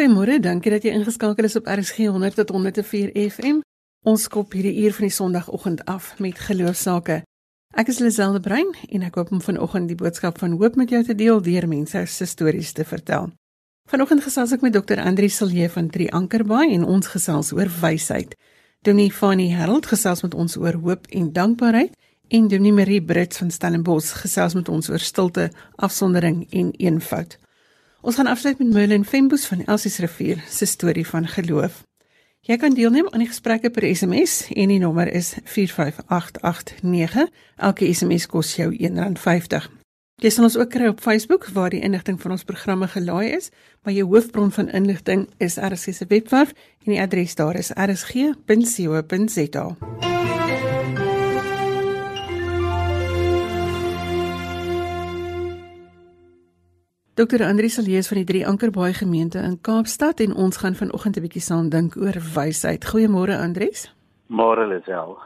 Goeiemôre, dankie dat jy ingeskakel is op RSG 100 tot 104 FM. Ons skop hierdie uur van die Sondagoggend af met geloofsake. Ek is Liselde Brein en ek hoop om vanoggend die boodskap van hoop met jou te deel deur mense se stories te vertel. Vanoggend gesels ek met Dr. Andri Silje van Drie Ankerbaai en ons gesels oor wysheid. Dominee Fanny Harold gesels met ons oor hoop en dankbaarheid en Dominee Marie Brits van Stellenbosch gesels met ons oor stilte, afsondering en eenvoud. Ons gaan afsluit met Merlin Fembus van Elsies Rivier se storie van geloof. Jy kan deelneem aan die gesprekke per SMS en die nommer is 45889. Elke SMS kos jou R1.50. Jy sal ons ook kry op Facebook waar die inligting van ons programme gelaai is, maar jou hoofbron van inligting is RSG se webwerf en die adres daar is rsg.co.za. Dr. Andri sal lees van die drie Ankerbaai gemeente in Kaapstad en ons gaan vanoggend 'n bietjie saam dink oor wysheid. Goeiemôre Andries. Môre Lisel.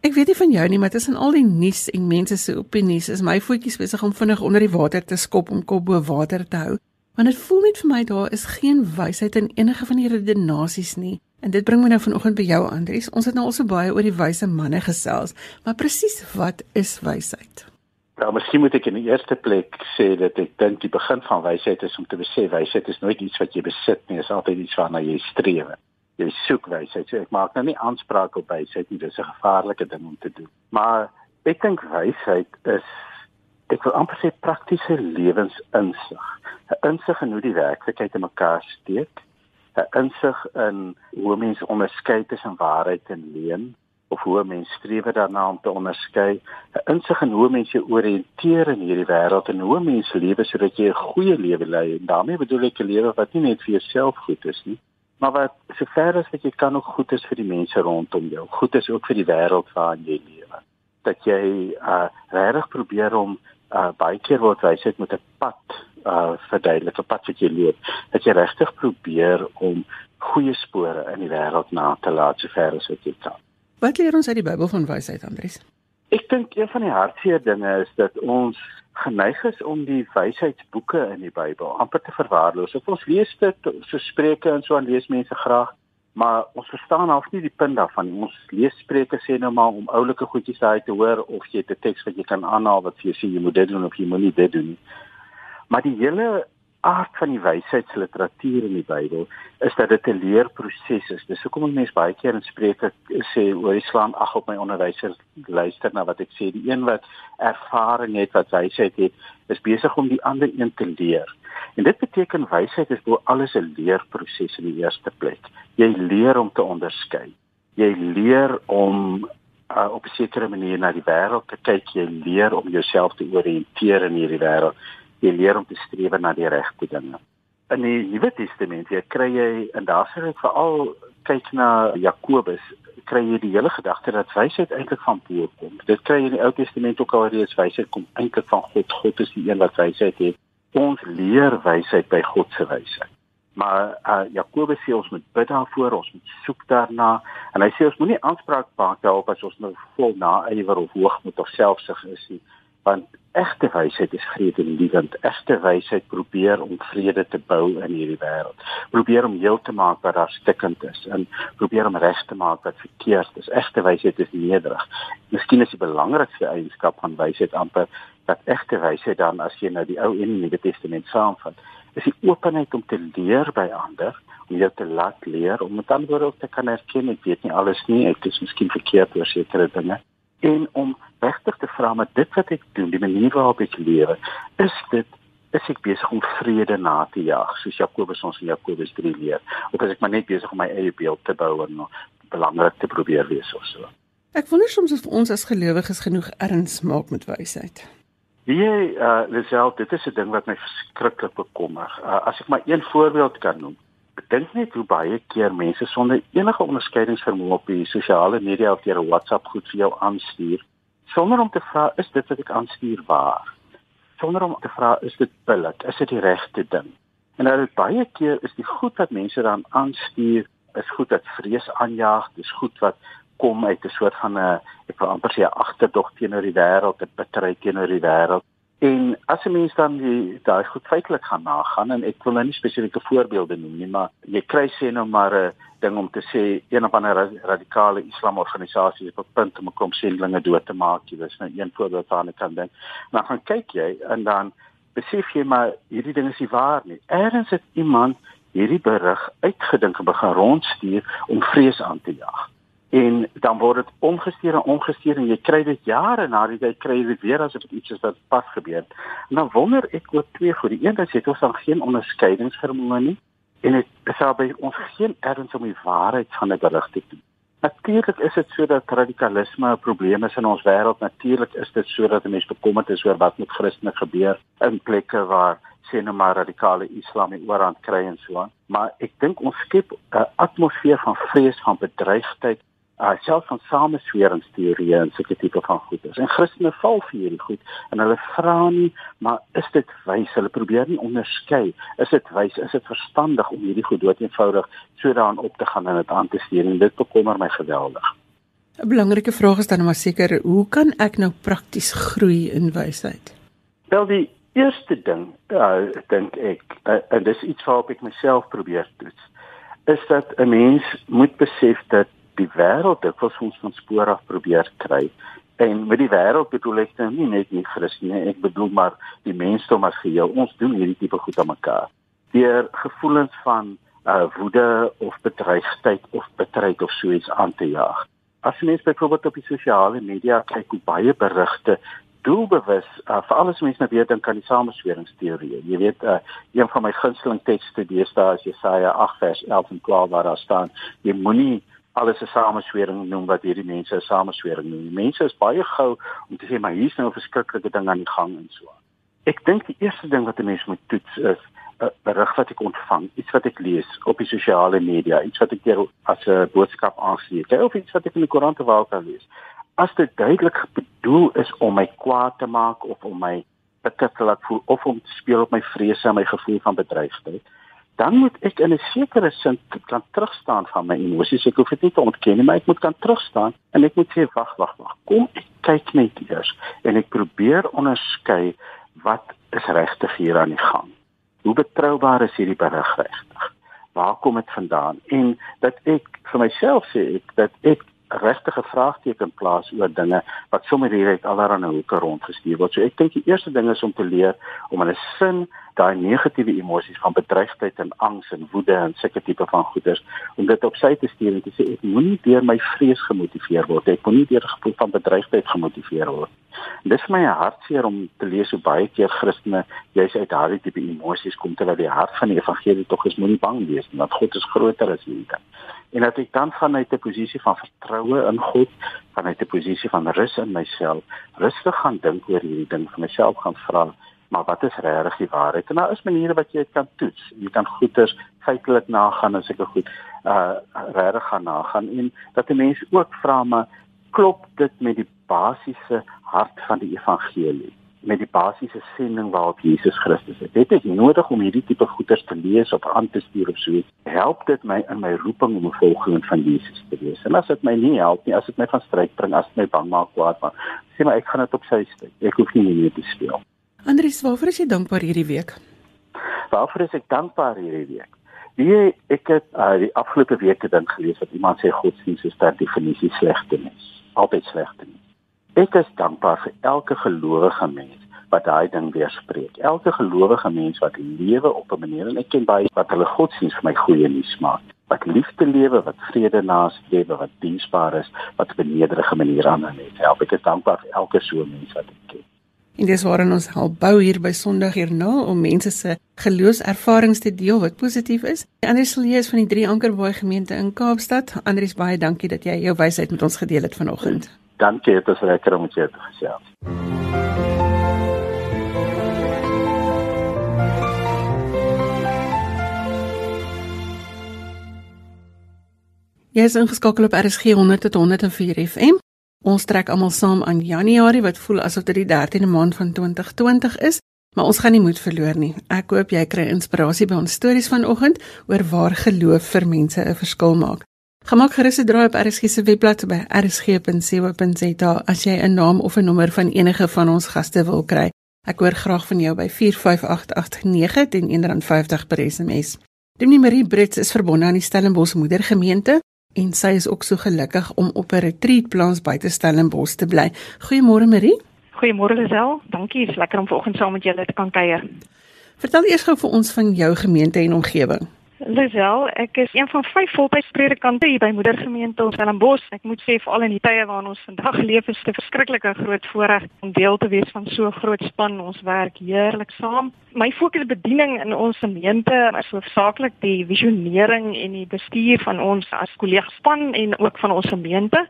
Ek weet nie van jou nie, maar tussen al die nuus en mense se opinies is my voetjies besig om vinnig onder die water te skop om kop bo water te hou. Want dit voel net vir my daar is geen wysheid in enige van die redenasies nie. En dit bring my nou vanoggend by jou Andries. Ons het nou al so baie oor die wyse manne gesels, maar presies wat is wysheid? Ja, miskien moet ek in die eerste plek sê dat ek dink die begin van wysheid is om te besef wysheid is nooit iets wat jy besit nie, dit is altyd iets waarna jy streef. Jy soek wysheid. So ek maak nou nie aanspraak op wysheid nie, dis 'n gevaarlike ding om te doen. Maar ek dink wysheid is ek wil amper sê praktiese lewensinsig. 'n Insig in hoe die werklikheid in mekaar steek, 'n insig in hoe mense onderskei tussen waarheid en leuen of hoe mense streef daarna om te onderskei, 'n insig in hoe mense oriënteer in hierdie wêreld en hoe mense lewe sodat jy 'n goeie lewe lei. En daarmee bedoel ek 'n lewe wat nie net vir jouself goed is nie, maar wat sover as wat jy kan ook goed is vir die mense rondom jou. Goed is ook vir die wêreld waarin jy lewe. Dat jy uh regtig probeer om uh baie keer word wysheid met 'n pad uh verduidelik, 'n pad wat jy loop. Dat jy regtig probeer om goeie spore in die wêreld na te laat sover as wat jy kan. Wat leer ons uit die Bybel van wysheid, Andries? Ek dink een van die hartseer dinge is dat ons geneig is om die wysheidsboeke in die Bybel amper te verwaarloos. Of ons lees dit so Spreuke en so aan lees mense graag, maar ons verstaan half nie die punt daarvan. Ons lees Spreuke sê nou maar om oulike goedjies daai te hoor of jy 'n teks wat jy kan aanhaal wat vir jou sê jy moet dit doen of jy moenie dit doen nie. Maar die hele aard van die wysheidsliteratuur in die Bybel is dat dit 'n leerproses is. Dis hoekom mense baie keer in Spreuke sê oor die slaan ag op my onderwysers luister na wat ek sê. Die een wat ervaring het, wat wysheid het, is besig om die ander een te leer. En dit beteken wysheid is bo alles 'n leerproses in die eerste plek. Jy leer om te onderskei. Jy leer om uh, op 'n sekere manier na die wêreld te kyk. Jy leer om jouself te oriënteer in hierdie wêreld jy leer om te streef na die regte dinge. In die Nuwe Testament jy kry jy en daar sê ek veral kyk na Jakobus kry jy die hele gedagte dat wysheid eintlik van bo kom. Dit kry jy in die Ou Testament ook al reeds wysheid kom eintlik van God. God is die een wat wysheid het. Ons leer wysheid by God se wysheid. Maar uh, Jakobus sê ons moet bid daarvoor, ons moet soek daarna en hy sê ons moenie aanspraak maak daarop as ons nou vol naaiwer of hoogmoed of selfsug is nie want egte wysheid is vredelievend. Egte wysheid probeer om vrede te bou in hierdie wêreld. Probeer om heel te maak wat daar stikkend is en probeer om reg te maak wat verkeerd is. Egte wysheid is nederig. Miskien is die belangrikste eienskap van wysheid amper dat egte wysheid dan as jy nou die Ou en die Nuwe Testament saamvat, is die openheid om te leer by ander, om jou te laat leer, om met ander woorde te kan erken ek weet nie alles nie, ek is miskien verkeerd oor sekere dinge en om regtig te vra met dit wat ek doen, die manier waarop ek lewe, is dit is ek besig om vrede na te jaag, soos Jakobus ons in Jakobus 3 leer, of is ek maar net besig om my eie beeld te bou en belangrik te probeer wees of so. Ek wonder soms of ons as gelowiges genoeg erns maak met wysheid. Wie eh uh, Lisel, dit is 'n ding wat my verskriklik bekommer. Uh, as ek maar een voorbeeld kan noem, dink net hoe baie keer mense sonder enige onderskeidingsvermoë op die sosiale media of deur 'n WhatsApp goed vir jou aanstuur sonder om te vra is dit wat ek aanstuur waar? Sonder om te vra is dit billik? Is dit die regte ding? En nou baie keer is die goed wat mense dan aanstuur is goed wat vrees aanjaag dis goed wat kom uit 'n soort van 'n ek wil amper sê agterdog teenoor die wêreld 'n bitterheid teenoor die wêreld En as 'n mens dan die daai goed feitelik gaan nagaan en ek wil nou nie spesifieke voorbeelde noem nie, maar jy kry sê nou maar 'n ding om te sê een of ander radikale islamorganisasie het op punt om 'n klomp sendlinge dood te maak. Jy is nou een voorbeeld waarna ek kan dink. Dan gaan kyk jy en dan besef jy maar hierdie ding is nie waar nie. Eerens het iemand hierdie berig uitgedink en begin rondstuur om vrees aan te jaag en dan word dit omgestuur en omgestuur en jy kry dit jare na die tyd kry jy dit weer as dit iets is wat pas gebeur. En dan wonder ek oor twee goed. Die een is het ons dan geen onderskeidingsvermoë nie en dit sou by ons geen erns om die waarheid van 'n berig te doen. Natuurlik is dit sodat radikalisme 'n probleem is in ons wêreld. Natuurlik is dit sodat mense bekommerd is oor wat met Christene gebeur in plekke waar sien nou maar radikale islam in oorhand kry en so aan. Maar ek dink ons skep 'n atmosfeer van vrees, van bedreigdheid uh selfs van samesweringsteorieë en sulke tipe van goeders. En Christene val vir hierdie goed en hulle vra nie, maar is dit wys? Hulle probeer nie onderskei. Is dit wys? Is dit verstandig om hierdie goed dood eenvoudig so daarin op te gaan en dit aan te stuur? En dit bekommer my geweldig. 'n Belangrike vraag is dan maar seker, hoe kan ek nou prakties groei in wysheid? Wel die eerste ding, uh, dink ek, uh, en dis iets waarop ek myself probeer toets, is dat 'n mens moet besef dat die wêreld dit wat ons van spoor af probeer kry. En met die wêreld bedoel ek nou nie net nie Christene ek bedoel maar die mensdom as geheel. Ons doen hierdie tipe goed aan mekaar. Deur gevoelens van uh, woede of bedreigdheid of bitterheid of so iets aan te jaag. As net byvoorbeeld op die sosiale media kyk hoe baie berigte doelbewus uh, vir alles mense nou weet dan kan die samesweringsteorie jy weet uh, een van my gunsteling tekste deesdae is Jesaja 8 vers 11 en 12 waar daar staan jy moenie alles 'n sameswering noem wat hierdie mense 'n sameswering noem. Die mense is baie gou om te sê maar hier's nou 'n verskriklike ding aan die gang en so. Ek dink die eerste ding wat 'n mens moet toets is 'n berig wat ek ontvang, iets wat ek lees op die sosiale media, iets wat ek as 'n boodskap aansien, of iets wat ek in die koerant of waar kan lees. As dit duidelik bedoel is om my kwaad te maak of om my bitter te laat voel of om te speel op my vrese en my gevoel van bedreigdheid, dan moet ek in 'n sekere sin kan terugstaan van my emosies. Ek hoef dit nie te ontken nie, maar ek moet kan terugstaan en ek moet sê wag, wag, wag. Kom ek kyk net eers en ek probeer onderskei wat is regtig hier aan die gang. Hoe betroubaar is hierdie berig regtig? Waar kom dit vandaan? En dat ek vir myself sê ek dat ek regtige vraagteken plaas oor dinge wat sommer uit allerlei hoeke rondgestuur word. So ek dink die eerste ding is om te leer om in 'n sin daai negatiewe emosies van bedreigdheid en angs en woede en sulke tipe van goeders om dit op sy te stuur en te sê ek moenie deur my vrees gemotiveer word. Ek moenie deur gevoel van bedreigdheid gemotiveer word. En dis vir my hartseer om te lees hoe baie keer Christene jy's uit daardie tipe emosies kom terwyl die hart van die evangelie tog is moenie bang wees want God is groter as hierdie en dat ek dan vanuit 'n posisie van vertroue in God vanuit 'n posisie van rus in myself rustig gaan dink oor hierdie ding vir myself gaan vra maar wat is regtig die waarheid? En daar is maniere wat jy dit kan toets. Jy kan goeders feitelik nagaan as ek goed uh regtig gaan nagaan en dat 'n mens ook vra maar klop dit met die basiese hart van die evangelie? Met die basiese sending waarop Jesus Christus het. Dit is nodig om hierdie tipe goeders te lees of aan te stuur of so iets. Help dit my in my roeping om 'n volgeling van Jesus te wees. En as dit my nie help nie, as dit my van stryd bring, as dit my bang maak kwaad maak, sê maar ek gaan dit op sy steek. Ek hoef nie meer te speel. Andries, waarvoor is jy dankbaar hierdie week? Waarvoor is ek dankbaar hierdie week? Wie ek het uh, die afgelope week gedink gelees dat iemand sê godsdienst is ter definisie slegte mens, altyd slegte mens. Ek is dankbaar vir elke gelowige mens wat daai ding weerspreek. Elke gelowige mens wat lewe op 'n manier en ek ken baie wat hulle godsdienst vir my goeie nuus maak. Wat liefde lewe, wat vrede naastrewe, wat diensbaar is, wat op 'n nederige manier aan ander mense help. Ek is dankbaar vir elke so mens wat ek ken. En dis waarin ons help bou hier by Sondag hierna om mense se geloofservarings te deel wat positief is. Andries Silje is van die Drie Ankerbaai gemeente in Kaapstad. Andries, baie dankie dat jy jou wysheid met ons gedeel het vanoggend. Dankie, dit is lekker om jou te gesels. Jy is ingeskakel op RSG 100 tot 104 FM. Ons trek almal saam aan Januarie wat voel asof dit die 13de maand van 2020 is, maar ons gaan nie moed verloor nie. Ek hoop jy kry inspirasie by ons stories vanoggend oor waar geloof vir mense 'n verskil maak. Gemaak gerus 'n draai op RSG se webblad by rsg.co.za as jy 'n naam of 'n nommer van enige van ons gaste wil kry. Ek hoor graag van jou by 45889 teen R1.50 per SMS. Dominee Marie Brits is verbonde aan die Stellenbosch Moedergemeente en sy is ook so gelukkig om op 'n retreat plaas buite Stellenbosch te bly. Goeiemôre Marie. Goeiemôre Lisel. Dankie, is lekker om vanoggend saam met julle te kan kuier. Vertel eers gou vir ons van jou gemeente en omgewing. Lisel, ek is een van vyf voltydse predikante hier by Moedergemeente Stellenbosch. Ek moet sê veral in die tye waarin ons vandag leef, is dit 'n verskriklike groot voorreg om deel te wees van so 'n groot span. Ons werk heerlik saam. My fokus bediening in ons gemeente is hoofsaaklik die visionering en die bestuur van ons as kollegaspan en ook van ons gemeente.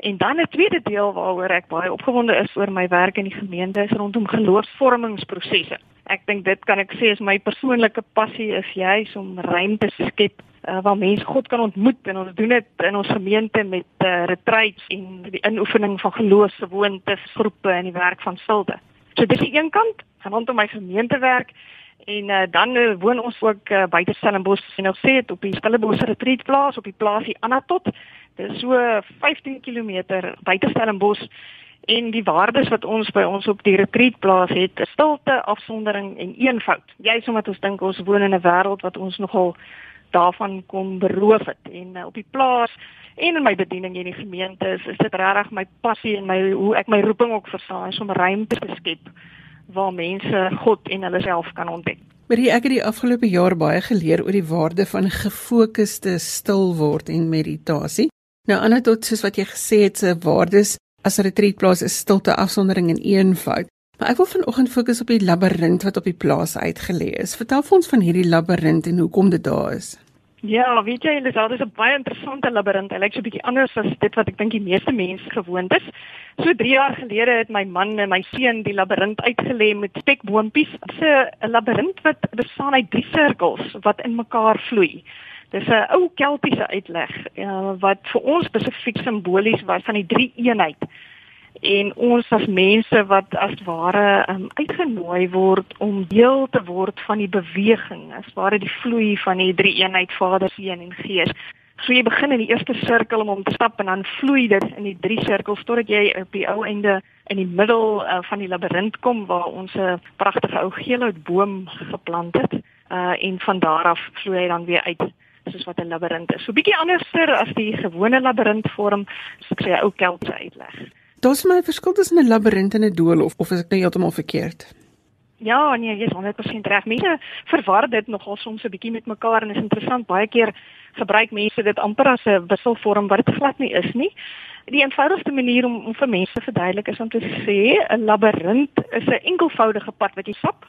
En dan 'n tweede deel waaroor ek baie opgewonde is oor my werk in die gemeente is rondom geloofsvormingsprosesse. Ek dink dit kan ek sê is my persoonlike passie is juis om ruimte te skep uh, waar mense God kan ontmoet en ons doen dit in ons gemeente met uh, retreats en die inoefening van geloofsgewoontes, groepe en die werk van stilte. So dis die een kant rondom my gemeentewerk en uh, dan uh, woon ons ook uh, buite Stellenbosch en nou sê dit op die Stellenbosch retreat plaas op die plaasie Anatot. Dit is so 15 km buite Stellenbosch en die waardes wat ons by ons op die retreat plaas het, is stilte, afsondering en eenvoud. Jy sê omdat ons dink ons woon in 'n wêreld wat ons nogal daarvan kom beroof het en uh, op die plaas en in my bediening in die gemeente is, is dit regtig my passie en my hoe ek my roeping ook verstaan om ruimte te skep waar mense God en hulle self kan ontdek. Maar ek het die afgelope jaar baie geleer oor die waarde van gefokusde stil word en meditasie. Nou ander tot soos wat jy gesê het se waardes as 'n retreatplaas is stilte, afsondering en eenvoud. Maar ek wil vanoggend fokus op die labirint wat op die plaas uitgelê is. Vertel vir ons van hierdie labirint en hoekom dit daar is. Ja, weet jy, dit is 'n baie interessante labirint. Hy lyk so 'n bietjie anders as dit wat ek dink die meeste mense gewoond is. So 3 jaar gelede het my man en my seun die labirint uitgelê met spekboompies. Dit is 'n labirint wat bestaan uit drie sirkels wat in mekaar vloei. Dis 'n ou keltiese uitleg uh, wat vir ons spesifiek simbolies was van die drie eenheid en ons as mense wat as ware um, uitgenooi word om deel te word van die beweging as ware die vloei van die drie eenheid Vader, Seun en Gees. So jy begin in die eerste sirkel om om te stap en dan vloei dit in die drie sirkels totdat jy op die ou einde in die middel uh, van die labirint kom waar ons 'n pragtige ou geelhoutboom geplant het uh, en van daar af vloei hy dan weer uit soos wat 'n labirint is. So bietjie anderster as die gewone labirintvorm, so ek sê 'n ou keltse uitleg. Daar's my verskil tussen 'n labirint en 'n doolhof of is ek nou heeltemal verkeerd? Ja, nee, jy is 100% reg. Mense verwar dit nogal soms 'n bietjie met mekaar en is interessant. Baie keer gebruik mense dit amper as 'n wisselvorm wat dit glad nie is nie. Die eenvoudigste manier om, om vir mense te verduidelik is om te sê 'n labirint is 'n enkelvoudige pad wat jy stap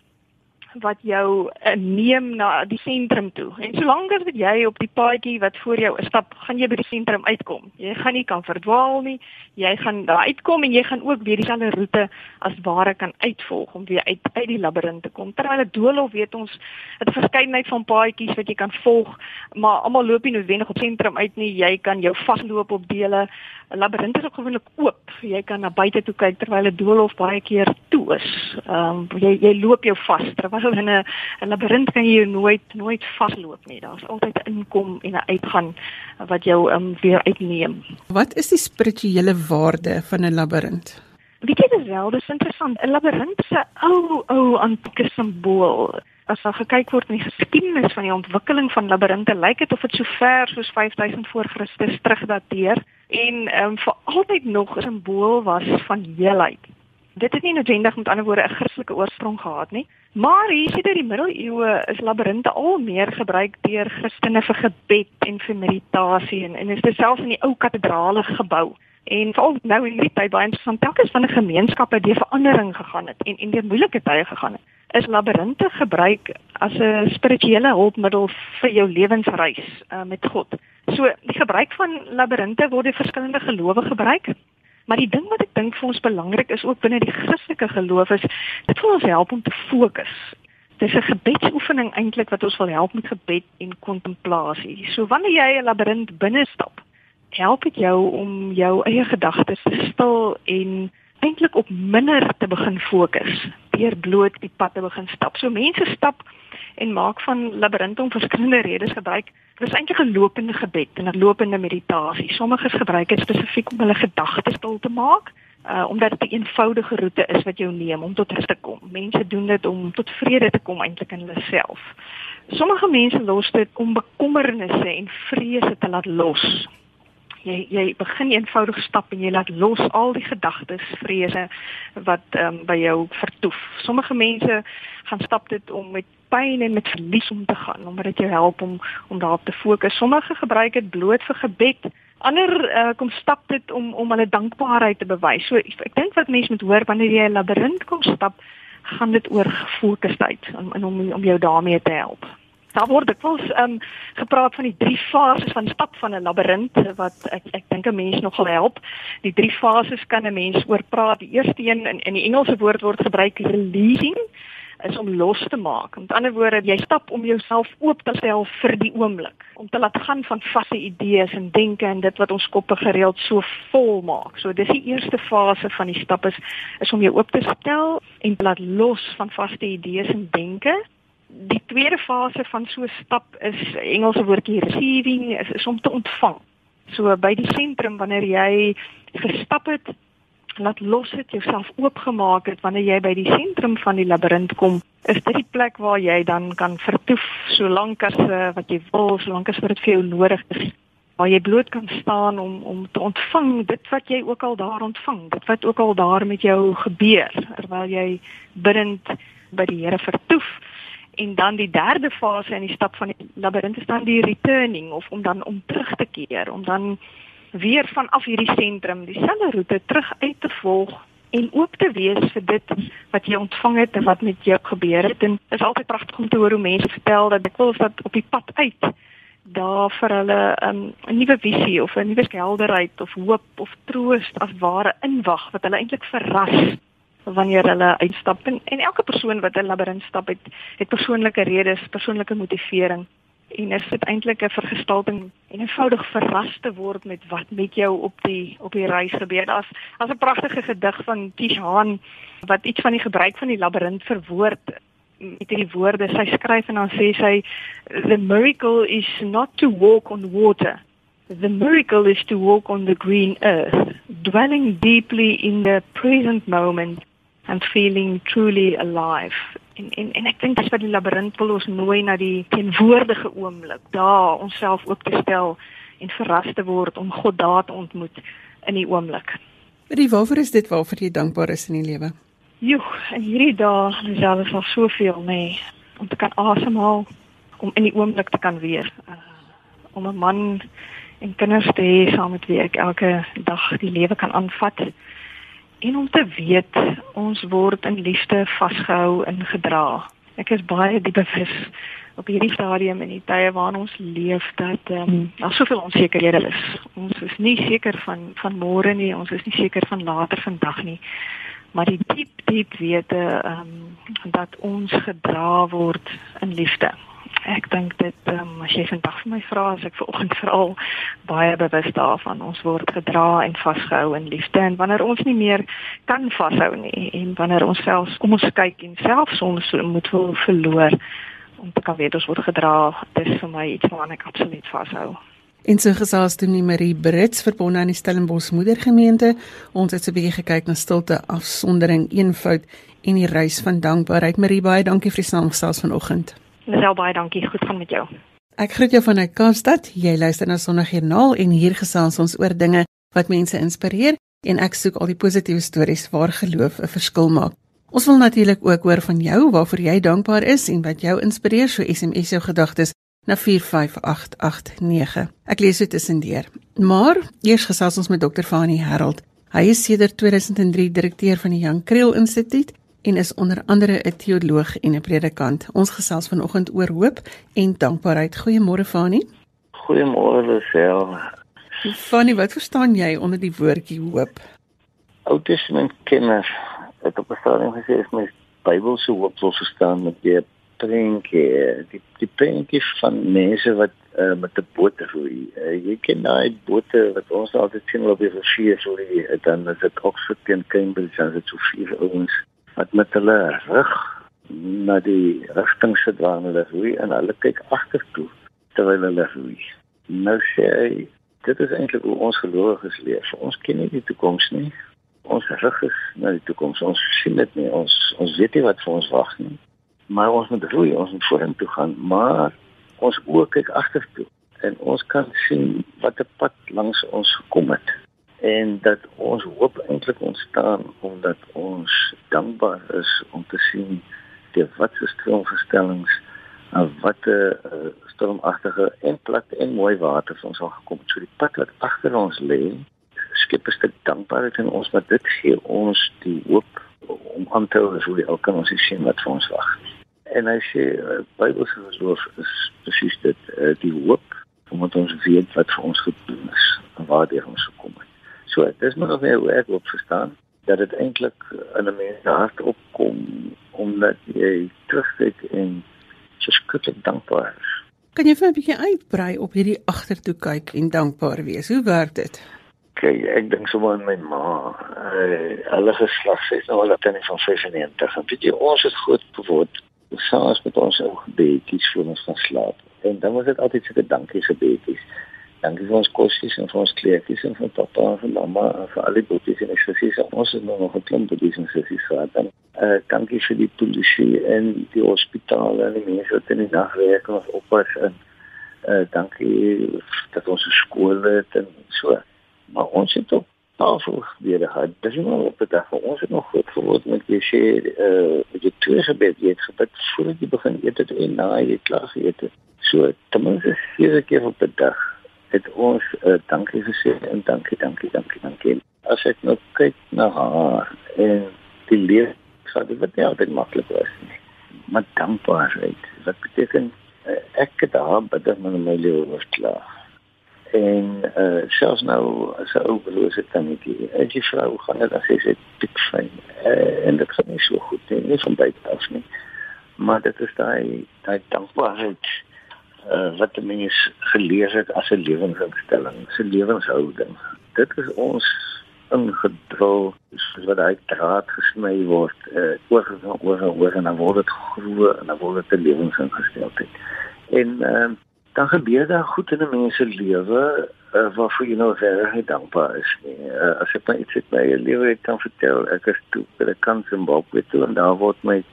wat jou uh, neem na die sentrum toe. En solank as jy op die paadjie wat voor jou stap, gaan jy by die sentrum uitkom. Jy gaan nie kan verdwaal nie. Jy gaan daar uitkom en jy gaan ook weer dieselfde roete as ware kan uitvolg om weer uit uit die labirint te kom. Terwyl 'n doolhof weet ons 'n verskeidenheid van paadjies wat jy kan volg, maar almal loop nie noodwendig op sentrum uit nie. Jy kan jou vasloop op dele. 'n Labirint is ook gewoonlik oop. Jy kan na buite toe kyk terwyl 'n doolhof baie keer toe is. Ehm um, jy jy loop jou vas terwyl so in 'n 'n labirint kan jy nooit nooit vasloop nie. Daar's altyd 'n inkom en 'n uitgang wat jou um, weer uitneem. Wat is die spirituele waarde van 'n labirint? Weet jy dit wel, dis interessant. 'n Labirint is 'n ou ou antieke simbool. As jy gekyk word in die geskiedenis van die ontwikkeling van labirinte, lyk dit of dit so ver soos 5000 voor Christus terugdateer en ehm um, vir altyd nog 'n simbool was van heelheid dit het nie noodwendig met ander woorde 'n Christelike oorsprong gehad nie. Maar hier sit in die middeleeue is labirinte al meer gebruik deur Christene vir gebed en vir meditasie en en is dit selfs in die ou kathedrale gebou. En veral nou in die tyd baie interessant, telkens van 'n gemeenskap het deur verandering gegaan het en en deur moeilike tye gegaan het. Is labirinte gebruik as 'n spirituele hulpmiddel vir jou lewensreis uh, met God. So die gebruik van labirinte word deur verskillende gelowe gebruik. Maar die ding wat ek dink vir ons belangrik is ook binne die Christelike geloof is dit wil ons help om te fokus. Dis 'n gebedsoefening eintlik wat ons wil help met gebed en kontemplasie. So wanneer jy 'n labirint binne stap, help dit jou om jou eie gedagtes te stil en eintlik op minder te begin fokus deur bloot die pad te begin stap. So mense stap en maak van labirinte om verskillende redes gebruik. Dit is eintlik 'n lopende gebed en 'n lopende meditasie. Sommiges gebruik dit spesifiek om hulle gedagtes stil te maak. uh omdat dit 'n eenvoudige roete is wat jou neem om tot rus te kom. Mense doen dit om tot vrede te kom eintlik in hulle self. Sommige mense los dit om bekommernisse en vrese te laat los. Jy jy begin eenvoudig stap en jy laat los al die gedagtes, vrese wat ehm um, by jou vertoef. Sommige mense gaan stap dit om met pyn en met verlies om te gaan omdat dit jou help om om daarop te fokus. Sommige gebruik dit bloot vir gebed. Ander uh, kom stap dit om om hulle dankbaarheid te bewys. So ek, dink wat mense moet hoor wanneer jy 'n labirint kom stap, gaan dit oor gefokusheid om om om jou daarmee te help. Daar word dikwels um, gepraat van die drie fases van stap van 'n labirint wat ek ek dink 'n mens nogal help. Die drie fases kan 'n mens oor praat. Die eerste een in in die Engelse woord word gebruik releasing is om los te maak. Met ander woorde, jy stap om jouself oop te stel vir die oomblik, om te laat gaan van vaste idees en denke en dit wat ons koppe gereeld so vol maak. So dis die eerste fase van die stap is is om jou oop te stel en te laat los van vaste idees en denke. Die tweede fase van so 'n stap is Engelse woordjie receiving, is, is om te ontvang. So by die sentrum wanneer jy gestap het laat los het, jouself oopgemaak het wanneer jy by die sentrum van die labirint kom, is dit die plek waar jy dan kan vertoef solank as uh, wat jy wil, solank as wat dit vir jou nodig is waar jy bloot kan staan om om te ontvang dit wat jy ook al daar ontvang, dit wat ook al daar met jou gebeur terwyl jy bidend by die Here vertoef. En dan die derde fase in die stap van die labirint is dan die returning of om dan om terug te keer, om dan weer vanaf hierdie sentrum dieselfde roete terug uit te volg en oop te wees vir dit wat jy ontvang het en wat met jou gebeur het. En dit is altyd pragtig om te hoor hoe mense vertel dat ek wil dat op die pad uit daar vir hulle um, 'n nuwe visie of 'n nuwe helderheid of hoop of troost as ware inwag wat hulle eintlik verras wanneer hulle uitstap en, en elke persoon wat 'n labirint stap het het persoonlike redes, persoonlike motivering en is dit eintlik 'n vergestalting en eenvoudig verras te word met wat met jou op die op die reis gebeur. Daar's as 'n pragtige gedig van Tishan wat iets van die gebruik van die labirint verwoord met hierdie woorde. Sy skryf en dan sê sy the miracle is not to walk on water. The miracle is to walk on the green earth, dwelling deeply in the present moment and feeling truly alive en en en ek dink dis wat die labirint wil ons nooi na die teenwoordige oomblik daar onsself oop te stel en verras te word om God daar te ontmoet in die oomblik. Maar die waarvoor is dit waarvoor jy dankbaar is in die lewe? Joe, en hierdie dae is alles al soveel mee om te kan asemhaal, om in die oomblik te kan wees, uh, om 'n man en kinders te hê saam met wie ek elke dag die lewe kan aanvat en om te weet ons word in liefde vasgehou en gedra. Ek is baie diep bewus op hierdie stadium in die tye waarin ons leef dat ehm um, daar soveel onsekerhede is. Ons is nie seker van van môre nie, ons is nie seker van later vandag nie. Maar die diep diep wete ehm um, dat ons gedra word in liefde ek dink dit um, as jy vandag vir my vra as ek vanoggend veral baie bewus daarvan ons word gedra en vasgehou in liefde en wanneer ons nie meer kan vashou nie en wanneer ons selfs kom ons kyk en selfs ons moet wil verloor om te kan weet ons word gedra dis vir my iets waaraan ek absoluut vashou En so gesels toe nie Marie Brits verbonde aan die Stellenbosch moedergemeente. Ons het so 'n bietjie gekyk na stilte, afsondering, eenvoud en die reis van dankbaarheid. Marie, baie dankie vir die saamgesels vanoggend. Lisel baie dankie, goed gaan met jou. Ek groet jou vanuit Kaapstad. Jy luister na Sondagjoernaal en hier gesels ons oor dinge wat mense inspireer en ek soek al die positiewe stories waar geloof 'n verskil maak. Ons wil natuurlik ook hoor van jou waarvoor jy dankbaar is en wat jou inspireer, so SMS jou gedagtes na 45889. Ek lees dit tussendeur. Maar eers gesels ons met Dr. Fani Harold. Hy is sedert 2003 direkteur van die Jan Kriel Instituut en is onder andere 'n teoloog en 'n predikant. Ons gesels vanoggend oor hoop en dankbaarheid. Goeiemôre Fani. Goeiemôre Lisel. Fani, wat verstaan jy onder die woordjie hoop? Ou Testament kenners het op 'n stadium gesê as mens Bybelse hoop wil verstaan met die prentjie, die die prentjie van mense wat uh, met 'n boot roei. Uh, jy ken daai bote wat ons altyd sien op die rivier so die dan is dit Oxford teen Cambridge, dan is dit so vier ouens wat met hulle rug na die rigting sit waar hulle roei en hulle kyk agtertoe terwyl hulle roei. Nou sê hy, dit is eintlik hoe ons gelowiges leef. Ons ken nie die toekoms nie. ons rig is na die toekoms. Ons sien dit nie. Ons ons weet nie wat vir ons wag nie. Maar ons moet groei, ons moet vorentoe gaan, maar ons ook kyk agtertoe en ons kan sien wat 'n pad langs ons gekom het en dat ons hoop eintlik ontstaan omdat ons dankbaar is om te sien die wat se stroomverstellings en wat 'n uh, stormagtige en plat en mooi water vir ons al gekom het. So die pad wat agter ons lê, skep 'n stuk dankbaarheid in ons wat dit gee ons die hoop om aan te hou hoe elke kan ons sien wat vir ons wag. En hy sê uh, Bybelse geloof is presies dit die hoop omdat ons weet wat vir ons gedoen is en waar dit ons gekom het. So, dis maar nog hoe ek op verstaan dat dit eintlik in 'n mens hart opkom omdat jy terugkyk en so skielik dankbaar is. Kan jy vir 'n bietjie uitbrei op hierdie agtertoe kyk en dankbaar wees? Hoe werk dit? Okay, ek dink sommer aan my ma. Uh, hulle geslag sê nou dat hy van 95 en weet jy ons het groot geword saans met ons ou gebedjies voor ons gaan slaap. En dan was dit altyd so 'n dankie gebedjies. Dankie vir ons kosies en vir ons kleertjies en vir pappa en vir mamma en vir al die boeties en eksersies. Ons het nog 'n klomp boeties en eksersies gehad. Eh uh, dankie vir die polisie en die hospitale en die mense wat in die nag werk en ons oppas en eh uh, dankie dat ons skool het en so. Maar ons het ook tafel weer gehad. Dis nie maar op 'n dag vir ons het nog goed geword met jy sê eh uh, jy twee gebed jy het gebed voordat jy begin eet het en na jy klaar geëet het. So ten minste vier keer op 'n dag het ons uh, dankie gesê en dankie dankie dankie dankie. As ek nou kyk na haar en die lewe sou dit wat nie altyd maklik was nie. Maar dankbaarheid. Wat beteken uh, ek het haar bid in my lewe was klaar en uh, selfs nou as 'n ou verlose tannie as jy vrou gaan dit as jy sê dik fyn uh, en dit gaan nie so goed nie nie van buite af nie maar dit is daai daai dankbaarheid uh, wat die mens geleer het as 'n lewensinstelling, 'n lewenshouding. Dit is ons ingedrul soos wat hy draad gesny word, uh, oor en oor en oor en dan word dit groei en dan word dit 'n lewensingesteldheid. En uh, dan gebeur daar goed in 'n mens se lewe uh, waarvoor jy nou baie dankbaar is. Uh, as ek net iets uit my lewe kan vertel, ek is toe by die kans in Zimbabwe toe en daar word my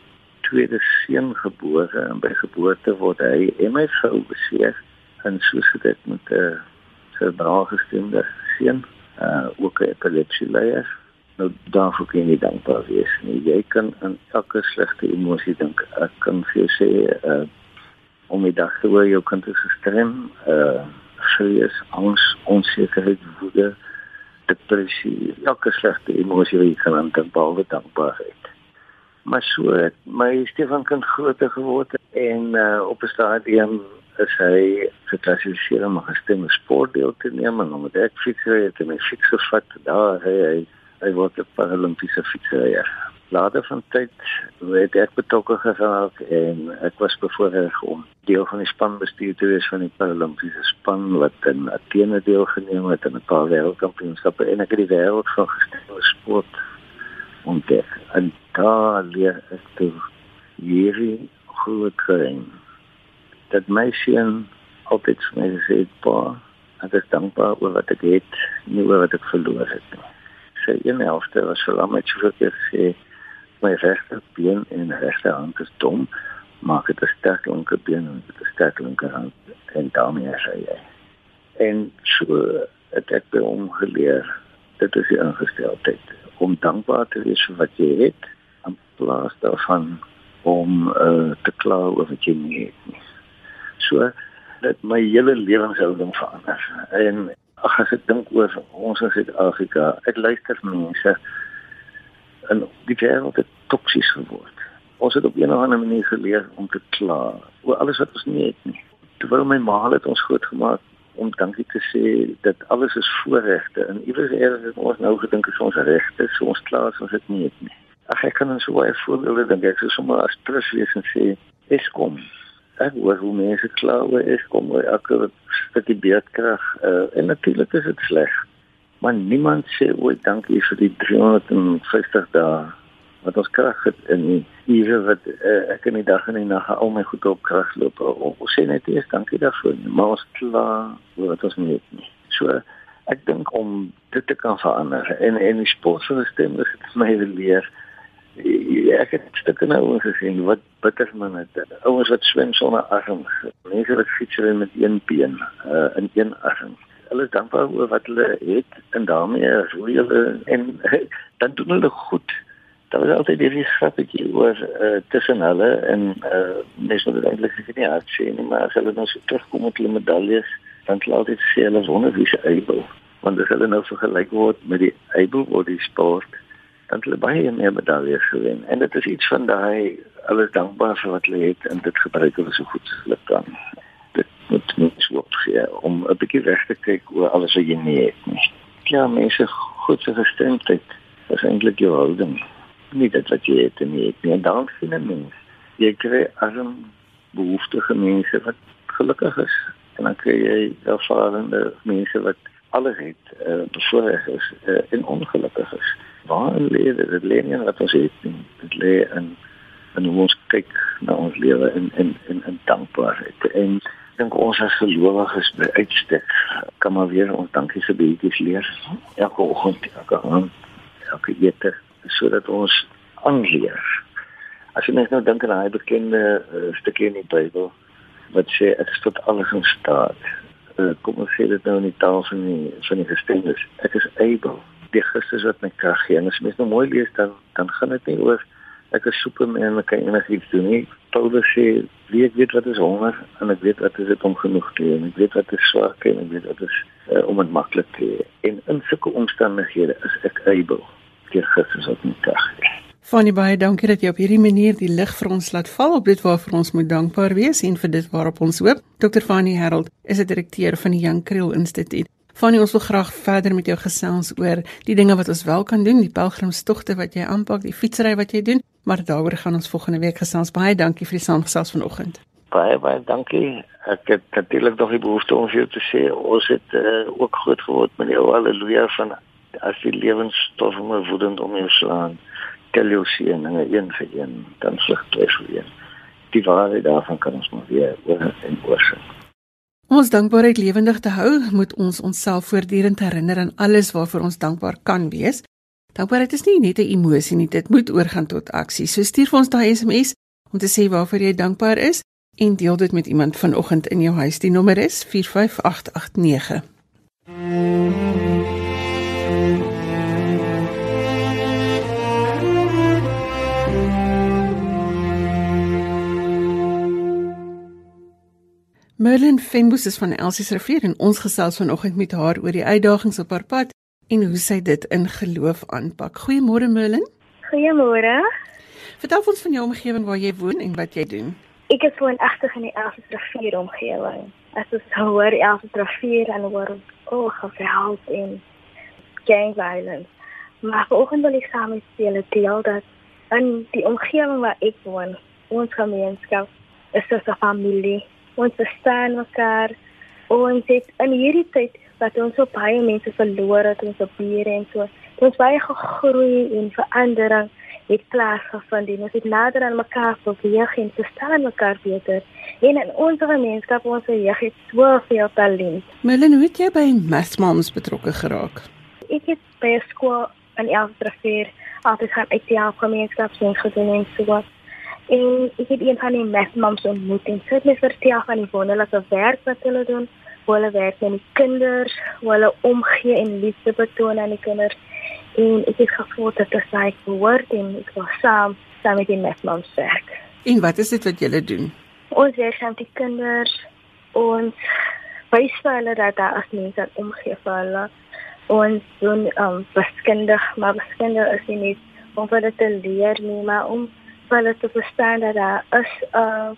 tweede seun gebore en by geboorte word hy en my vrou beseer en soos dit met 'n uh, cerebraal gestemde seun uh ook 'n epilepsie leier. Nou daarvoor kan jy dankbaar wees. Nie. Jy kan in elke slegte emosie dink. Ek kan vir jou sê uh om die dag te hoor jou kind is gestrem, uh vrees, angs, onsekerheid, woede, depressie, elke slegte emosie wat jy kan dink behalwe dankbaarheid maar so het my Stefan kind groter geword en uh, op 'n stadium is hy geklassifiseer om gestem sportdeel te neem en omdat ek fietsry het en my fiets gevat daar hy hy, hy word 'n paralimpiese fietsryer later van tyd het ek betrokke geraak en ek was bevoorreg om deel van die spanbestuur te wees van die paralimpiese span wat in Athene deelgeneem het aan 'n paar wêreldkampioenskappe en ek het die wêreld van gestem sport ontdek. En daar leer ek toe hierdie groot geheim. Dat my seun altyd vir my gesê het, "Pa, ek is dankbaar oor wat ek het, nie oor wat ek verloor het nie." Sy een helfte was so lank met veel gesê, "My regte been en regte hand is dom, maar ek het 'n sterk linkerbeen en 'n sterk linkerhand en daarmee is hy." En so het ek by hom geleer dit is die ingesteldheid om dankbaar te wees vir wat jy het in plaas daarvan om uh, te kla oor wat jy nie het nie. So dat my hele lewenshouding verander. En ag as ek dink oor ons in Suid-Afrika, ek luister mense en die wêreld het toksies geword. Ons het op 'n of ander manier geleer om te kla oor alles wat ons nie het nie. Terwyl my ma het ons groot gemaak om dankie te sê dat alles is voorregte en iewers eers het ons nou gedink is ons regte so ons klaar is ons dit nie het nie. Ag ek kan so baie voorbeelde dink. Ek sou sommer as trus wees en sê Eskom. Ek hoor hoe mense kla oor Eskom oor elke stukkie beerdkrag. Uh, en natuurlik is dit sleg. Maar niemand sê ooit dankie vir die 350 dae wat ons krag het in hier wat uh, ek in die dag en die nag al my goed op krag loop. Ons sê net eers dankie daarvoor. Maar ons klaar oor wat ons nie het nie. So ek dink om dit te kan verander en en die sportverstemmers het my geleer ek het stukke nou gesien wat bitter man het ouens wat swem sonder arms mense wat fiets met een been uh, in een arm hulle is dankbaar oor wat hulle het en daarmee is hoe hulle en dan doen hulle goed daar was altyd hierdie grappetjie oor uh, tussen hulle en uh, mense wat eintlik nie hard sien nie maar as hulle nou so terugkom met hulle medaljes dan laat dit sê hulle wonder wie se able want as hulle nou vergelyk word met die able body sport dan hulle baie meer medaljes gewen. En dit is iets van daai alles dankbaar vir wat hulle het en dit gebruik hulle so goed as hulle kan. Dit moet mens ook gee om 'n bietjie reg te kyk oor alles wat jy nie het nie. Ja mense goed se gestemdheid is eintlik jou houding nie dit wat jy het nie ek nie dan sien 'n mens jy kry arm behoeftige mense wat gelukkig is en dan kry jy ervarende mense wat alles het uh, bevoorreg is uh, en ongelukkig is. Waar lê dit? Dit lê nie wat ons het nie. Dit lê in in hoe ons kyk na ons lewe en en en in dankbaarheid. En ek dink ons as gelowiges by uitstek kan maar weer ons dankie se beetjies leer elke oggend, elke aand, elke ete sodat ons aanleer. As jy net nou dink aan daai bekende uh, stukkie in die Bybel wat sê ek is tot alles in staat. Uh, kom ons sê dit nou in die taal van die van die gestendes. Ek is able. Die Christus wat my krag gee. En as mens nou mooi lees dan dan gaan dit nie oor ek is superman en ek kan enigiets doen nie. Paulus sê wie ek weet wat is honger en ek weet wat is dit om genoeg te hê en ek weet wat is swak en ek weet wat is uh, om dit maklik te hê. En in sulke omstandighede is ek able. Die Christus wat my krag gee. Fanny baie dankie dat jy op hierdie manier die lig vir ons laat val op dit waarvoor ons moet dankbaar wees en vir dit waarop ons hoop. Dr. Fanny Harold is 'n direkteur van die Jan Kriel Instituut. Fanny, ons wil graag verder met jou gesels oor die dinge wat ons wel kan doen, die pelgrimstogte wat jy aanpak, die fietsry wat jy doen, maar daaroor gaan ons volgende week gesels. Baie dankie vir die saamgesels vanoggend. Baie baie dankie. Ek het natuurlik nog die behoefte om vir jou te sê ons het uh, ook groot geword met die haleluja van as die lewensstofme woedend om jou slaan tel jou seëninge een vir een, dan twee vir een. Die waarheid daarvan kan ons maar weer oor en oor. Om ons dankbaarheid lewendig te hou, moet ons onsself voortdurend herinner aan alles waarvoor ons dankbaar kan wees. Dankbaarheid is nie net 'n emosie nie, dit moet oorgaan tot aksie. So stuur vir ons daai SMS om te sê waarvoor jy dankbaar is en deel dit met iemand vanoggend in jou huis. Die nommer is 45889. Merlin Fenbus is van Elsies Rivier en ons gesels vanoggend met haar oor die uitdagings op haar pad en hoe sy dit in geloof aanpak. Goeiemôre Merlin. Goeiemôre. Vertel ons van jou omgewing waar jy woon en wat jy doen. Ek is woonagtig in die Elsies Rivier omgewing. As ons hoor Elsies Rivier en hoor oh, geweld en gang violence. Maar vanoggend wil ek saam met julle deel dat in die omgewing waar ek woon, ons gemeenskap is 'n familie ons verstaan mekaar. Ons het in hierdie tyd wat ons so baie mense verloor het, ons bure en so, ons baie gegroei en verandering het plaasgevind. Ons het nader aan mekaar beweeg en verstaan mekaar beter. En in ons gemeenskap, ons jeug het soveel talent. Melanie, hoe het jy by Math Moms betrokke geraak? Ek het by 'n skool in Elstrafeer altyd gaan uit die gemeenskap sien gedoen en so wat. En ek het een van die mesmams ontmoet en sy het my vertel van die wonderlike werk wat hulle doen. Hulle werk met die kinders, hulle omgee en liefde betoon aan die kinders. En ek het gevoel dat dit sy behoort en ek was saam saam met die mesmams werk. En wat is dit wat julle doen? Ons werk met die kinders. Ons wys vir hulle dat daar as mense omgee vir hulle. Ons doen um beskundig, maar beskundig is nie net om vir hulle te leer nie, maar om hulle te verstaan dat daar is uh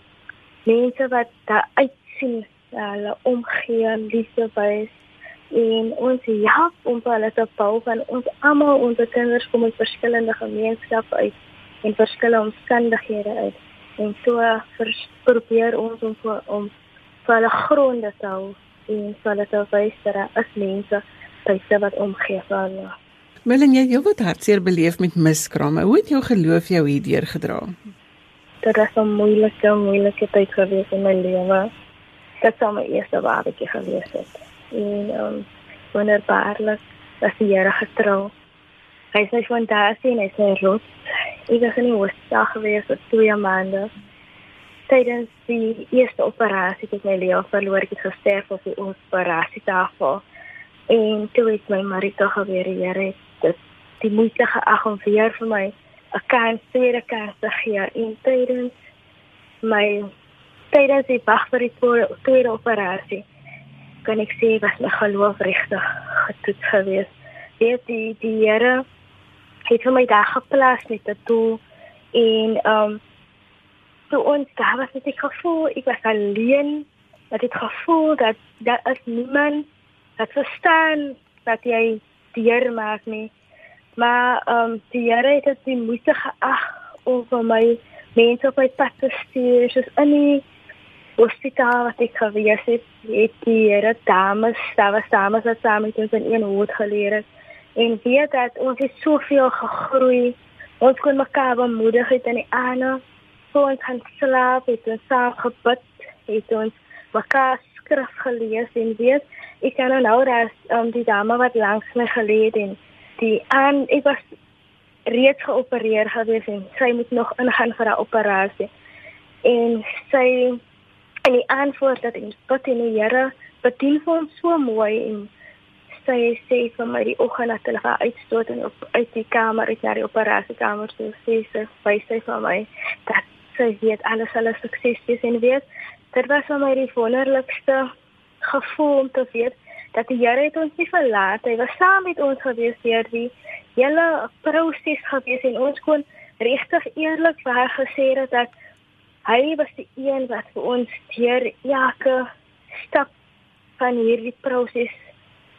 mense wat daar uitsien hulle omgee en liefde wys en ons help om hulle te bou van ons almal ons kinders kom uit verskillende gemeenskappe uit en verskillende omstandighede uit en so probeer ons om vir, om vir hulle gronde te hou en vir hulle te wys dat daar is mense wat omgee vir hulle. Melanie, jy het wat hartseer beleef met miskrame. Hoe het jou geloof jou hierdeur gedra? Dit was 'n moeilike, moeilike tyd gewees in my lewe. Dit was my eerste waardige gewees het. En ehm um, wonderbaarlik dat die Here getrou. Hy is my fondasie en hy is my rots. Ek was in die hospitaal gewees vir 2 maande. Tydens die eerste operasie het my lewe verloor, ek het gesterf op die operasietafel. En toe het my Marita geweer, die Here het die moeite geag om weer vir my 'n kans, tweede kans te gee. En tydens my tydens die wag vir die tweede operasie kan ek sê was my geloof regtig getoets geweest. Weet die die Here het vir my daar geplaas met 'n doel en ehm um, toe ons daar was net ek gevoel ek was alleen dat ek gevoel dat daar is niemand wat verstaan dat jy dier maak nie maar ehm um, die Here het dit die moeite geag om vir my mense op my pad te stuur soos in die hospitaal wat ek gewees het het die Here dames daar was dames wat saam met ons in een hoed geleer het en weet dat ons het soveel gegroei. Ons kon mekaar bemoedig het in die aande. So ons kan slaap, het ons saam gebid, het ons mekaar skrif gelees en weet ek kan nou dat um, die dame wat langs my geleed en die aan ek was reeds geopereer gewees en sy moet nog ingaan vir 'n operasie. En sy en die antwoord dat in God in die Here bedien vir ons so mooi en sy sê vir my die oggend dat hulle gaan uitstoot en op uit die kamer uit na die operasiekamer toe sê sy sy sê vir my dat sy weet alles sal sukses wees en weet dit was vir my die wonderlikste gevoel om te weet dat die Here het ons nie verlaat hy was saam met ons gewees deur die hele proses gewees en ons kon regtig eerlik vir haar gesê het dat hy was die een wat vir ons deur elke stap van hierdie proses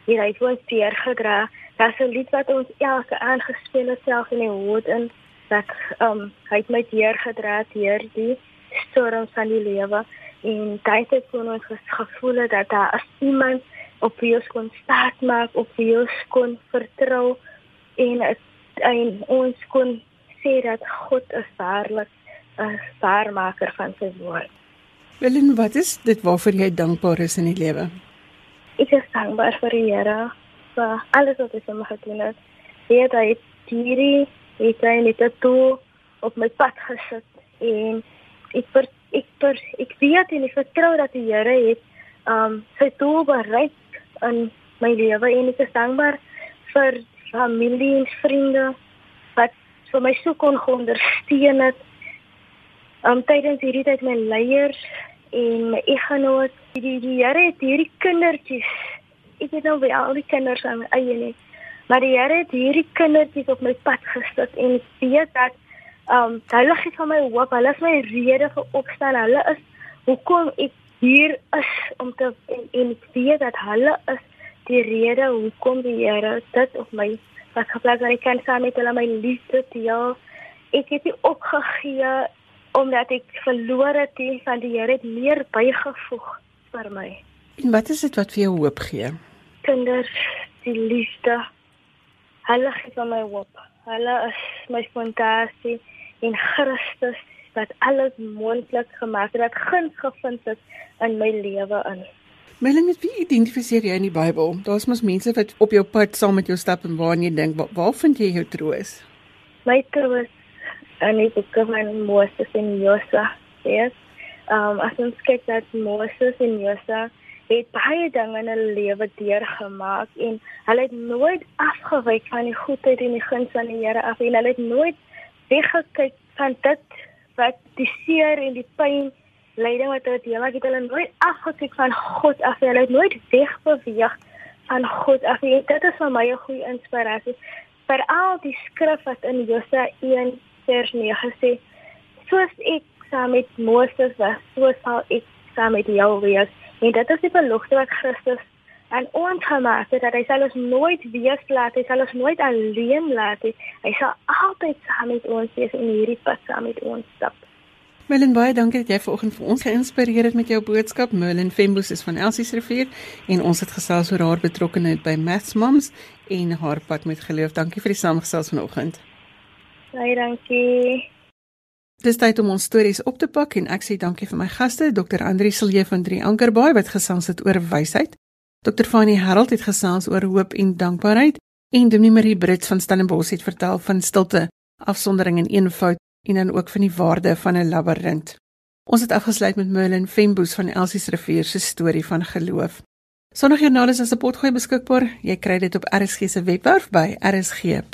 hier hy het teer gedra. Daar's 'n lied wat ons elke aand gespeel het self in die hoed in dat um hy het my teer gedra deur die storms van die lewe en tyd het kon ons gevoel dat daar as iemand op wie ons kon staat maak, op wie ons kon vertrou en, het, en ons kon sê dat God is waarlik 'n waarmaker van sy woord. Welin, wat is dit waarvoor jy dankbaar is in die lewe? ek is dankbaar vir die Here vir alles wat hy vir my gedoen het. Weet hy hierdie het hy net toe op my pad gesit en ek per, ek per, ek weet en ek vertrou dat die Here het um sy doel bereik in my lewe en ek is dankbaar vir familie en vriende wat vir my so kon ondersteun het. Um tydens hierdie tyd my leiers en my eggenoot die die Here het hierdie kindertjies ek het nou by al die kinders aan my eie nie maar die Here het hierdie kindertjies op my pad gesit en weet dat um hulle gee vir my hoop hulle is my rede vir opstaan hulle is hoekom ek hier is om te en, en ek weet dat hulle is die rede hoekom die Here dit op my wat geplaas het ek kan saam met hulle my liefde deel ek het nie opgegee omdat ek verloor het en van die Here het meer bygevoeg vir my. En wat is dit wat vir jou hoop gee? Kinders, die liefde. Hulle gee my hoop. Hulle is my fondasie in Christus wat alles moontlik gemaak het, dat guns gevind het in my lewe in. Melanie, met wie identifiseer jy in die Bybel? Daar's mos mense wat op jou pad saam met jou stap en waar jy dink, waar, waar vind jy jou troos? My troos in die boeke van Moses en Josua. Yes. Um as ons kyk na Moses en Josua, het baie dinge in hulle lewe deurgemaak en hulle het nooit afgewyk van die goedheid en die guns van die Here af en hulle het nooit weggekyk van dit wat die seer en die pyn lyding wat hulle deel het hulle nooit afgekyk van God af hulle het nooit wegbeweeg van God af en dit is vir my 'n goeie inspirasie vir al die skrif wat in Josua 1 vers 9 sê: "Soos ek saam met Moses was, so sal ek saam met jou wees." En dit is die belofte wat Christus aan ons gemaak het dat hy sal ons nooit wees laat, hy sal ons nooit alleen laat nie. Hy sal altyd saam met ons wees en hierdie pad saam met ons stap. Merlin baie dankie dat jy vanoggend vir ons geïnspireer het met jou boodskap. Merlin Fembus is van Elsies Rivier en ons het gesels oor haar betrokkeheid by Maths Moms en haar pad met geloof. Dankie vir die saamgesels vanoggend. Baie dankie. Dis tyd om ons stories op te pak en ek sê dankie vir my gaste, Dr. Andri Silje van 3 Ankerbaai wat gesels het oor wysheid Dr. Fanny Harold het gesels oor hoop en dankbaarheid en Dominee Marie Brits van Stellenbosch het vertel van stilte, afsondering en eenvoud en dan ook van die waarde van 'n labirint. Ons het afgesluit met Merlin Femboes van Elsies Rivier se storie van geloof. Sondagjoernaal is as 'n potgooi beskikbaar. Jy kry dit op RSG se webwerf by rsg.co.za.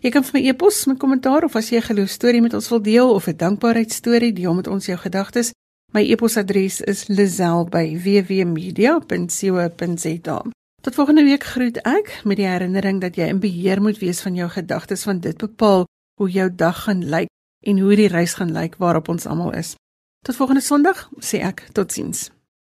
Jy kan vir my e-pos met kommentaar of as jy 'n geloofstorie met ons wil deel of 'n dankbaarheidstorie deel met ons jou gedagtes. My e-posadres is lazel@wwmedia.co.za. Tot volgende week groet ek met die herinnering dat jy in beheer moet wees van jou gedagtes want dit bepaal hoe jou dag gaan lyk en hoe die reis gaan lyk waarop ons almal is. Tot volgende Sondag sê ek totsiens.